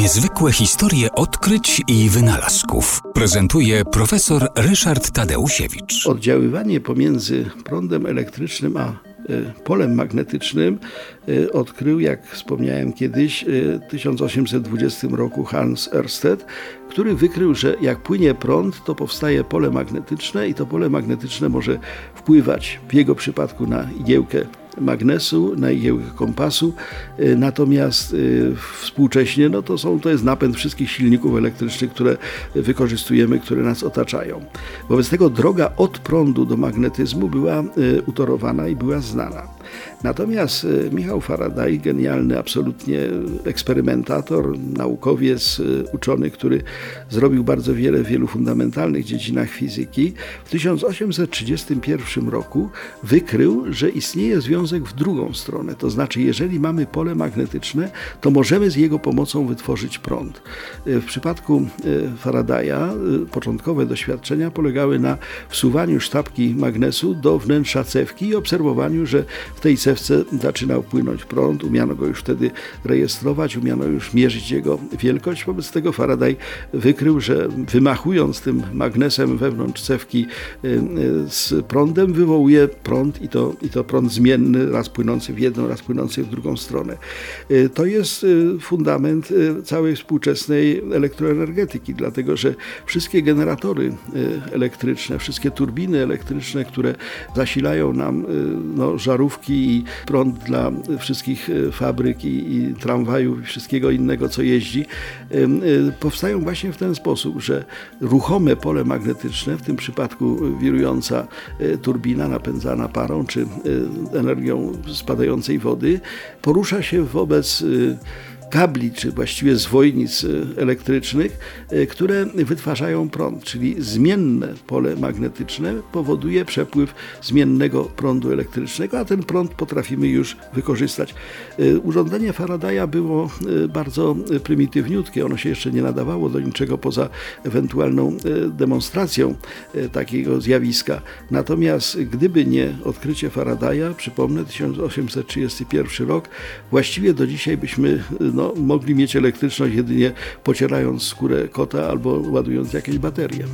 Niezwykłe historie odkryć i wynalazków prezentuje profesor Ryszard Tadeusiewicz. Oddziaływanie pomiędzy prądem elektrycznym a e, polem magnetycznym e, odkrył, jak wspomniałem kiedyś, e, w 1820 roku Hans Ørsted, który wykrył, że jak płynie prąd, to powstaje pole magnetyczne i to pole magnetyczne może wpływać w jego przypadku na igiełkę magnesu, na igiełkę kompasu, y, natomiast y, współcześnie no to, są, to jest napęd wszystkich silników elektrycznych, które wykorzystujemy, które nas otaczają. Wobec tego droga od prądu do magnetyzmu była y, utorowana i była znana. Natomiast Michał Faraday, genialny absolutnie eksperymentator, naukowiec, uczony, który zrobił bardzo wiele w wielu fundamentalnych dziedzinach fizyki, w 1831 roku wykrył, że istnieje związek w drugą stronę. To znaczy, jeżeli mamy pole magnetyczne, to możemy z jego pomocą wytworzyć prąd. E, w przypadku e, Faradaya e, początkowe doświadczenia polegały na wsuwaniu sztabki magnesu do wnętrza cewki i obserwowaniu, że w tej cewce zaczynał płynąć prąd. Umiano go już wtedy rejestrować, umiano już mierzyć jego wielkość. Wobec tego Faraday wykrył, że wymachując tym magnesem wewnątrz cewki z prądem, wywołuje prąd i to, i to prąd zmienny raz płynący w jedną, raz płynący w drugą stronę. Y, to jest y, fundament y, całej współczesnej elektroenergetyki, dlatego że wszystkie generatory elektryczne, wszystkie turbiny elektryczne, które zasilają nam no, żarówki i prąd dla wszystkich fabryk i, i tramwajów i wszystkiego innego, co jeździ, powstają właśnie w ten sposób, że ruchome pole magnetyczne, w tym przypadku wirująca turbina napędzana parą czy energią energią spadającej wody, porusza się wobec y, kabli, czy właściwie zwojnic y, elektrycznych, y, które wytwarzają prąd, czyli zmienne pole magnetyczne powoduje przepływ zmiennego prądu elektrycznego, a ten prąd potrafimy już wykorzystać. Y, urządzenie Faradaya było bardzo prymitywniutkie, ono się jeszcze nie nadawało do niczego poza ewentualną demonstracją takiego zjawiska. Natomiast gdyby nie odkrycie Faradaya, przypomnę, 1831 rok, właściwie do dzisiaj byśmy no, no, mogli mieć elektryczność jedynie pocierając skórę kota albo ładując jakieś baterie.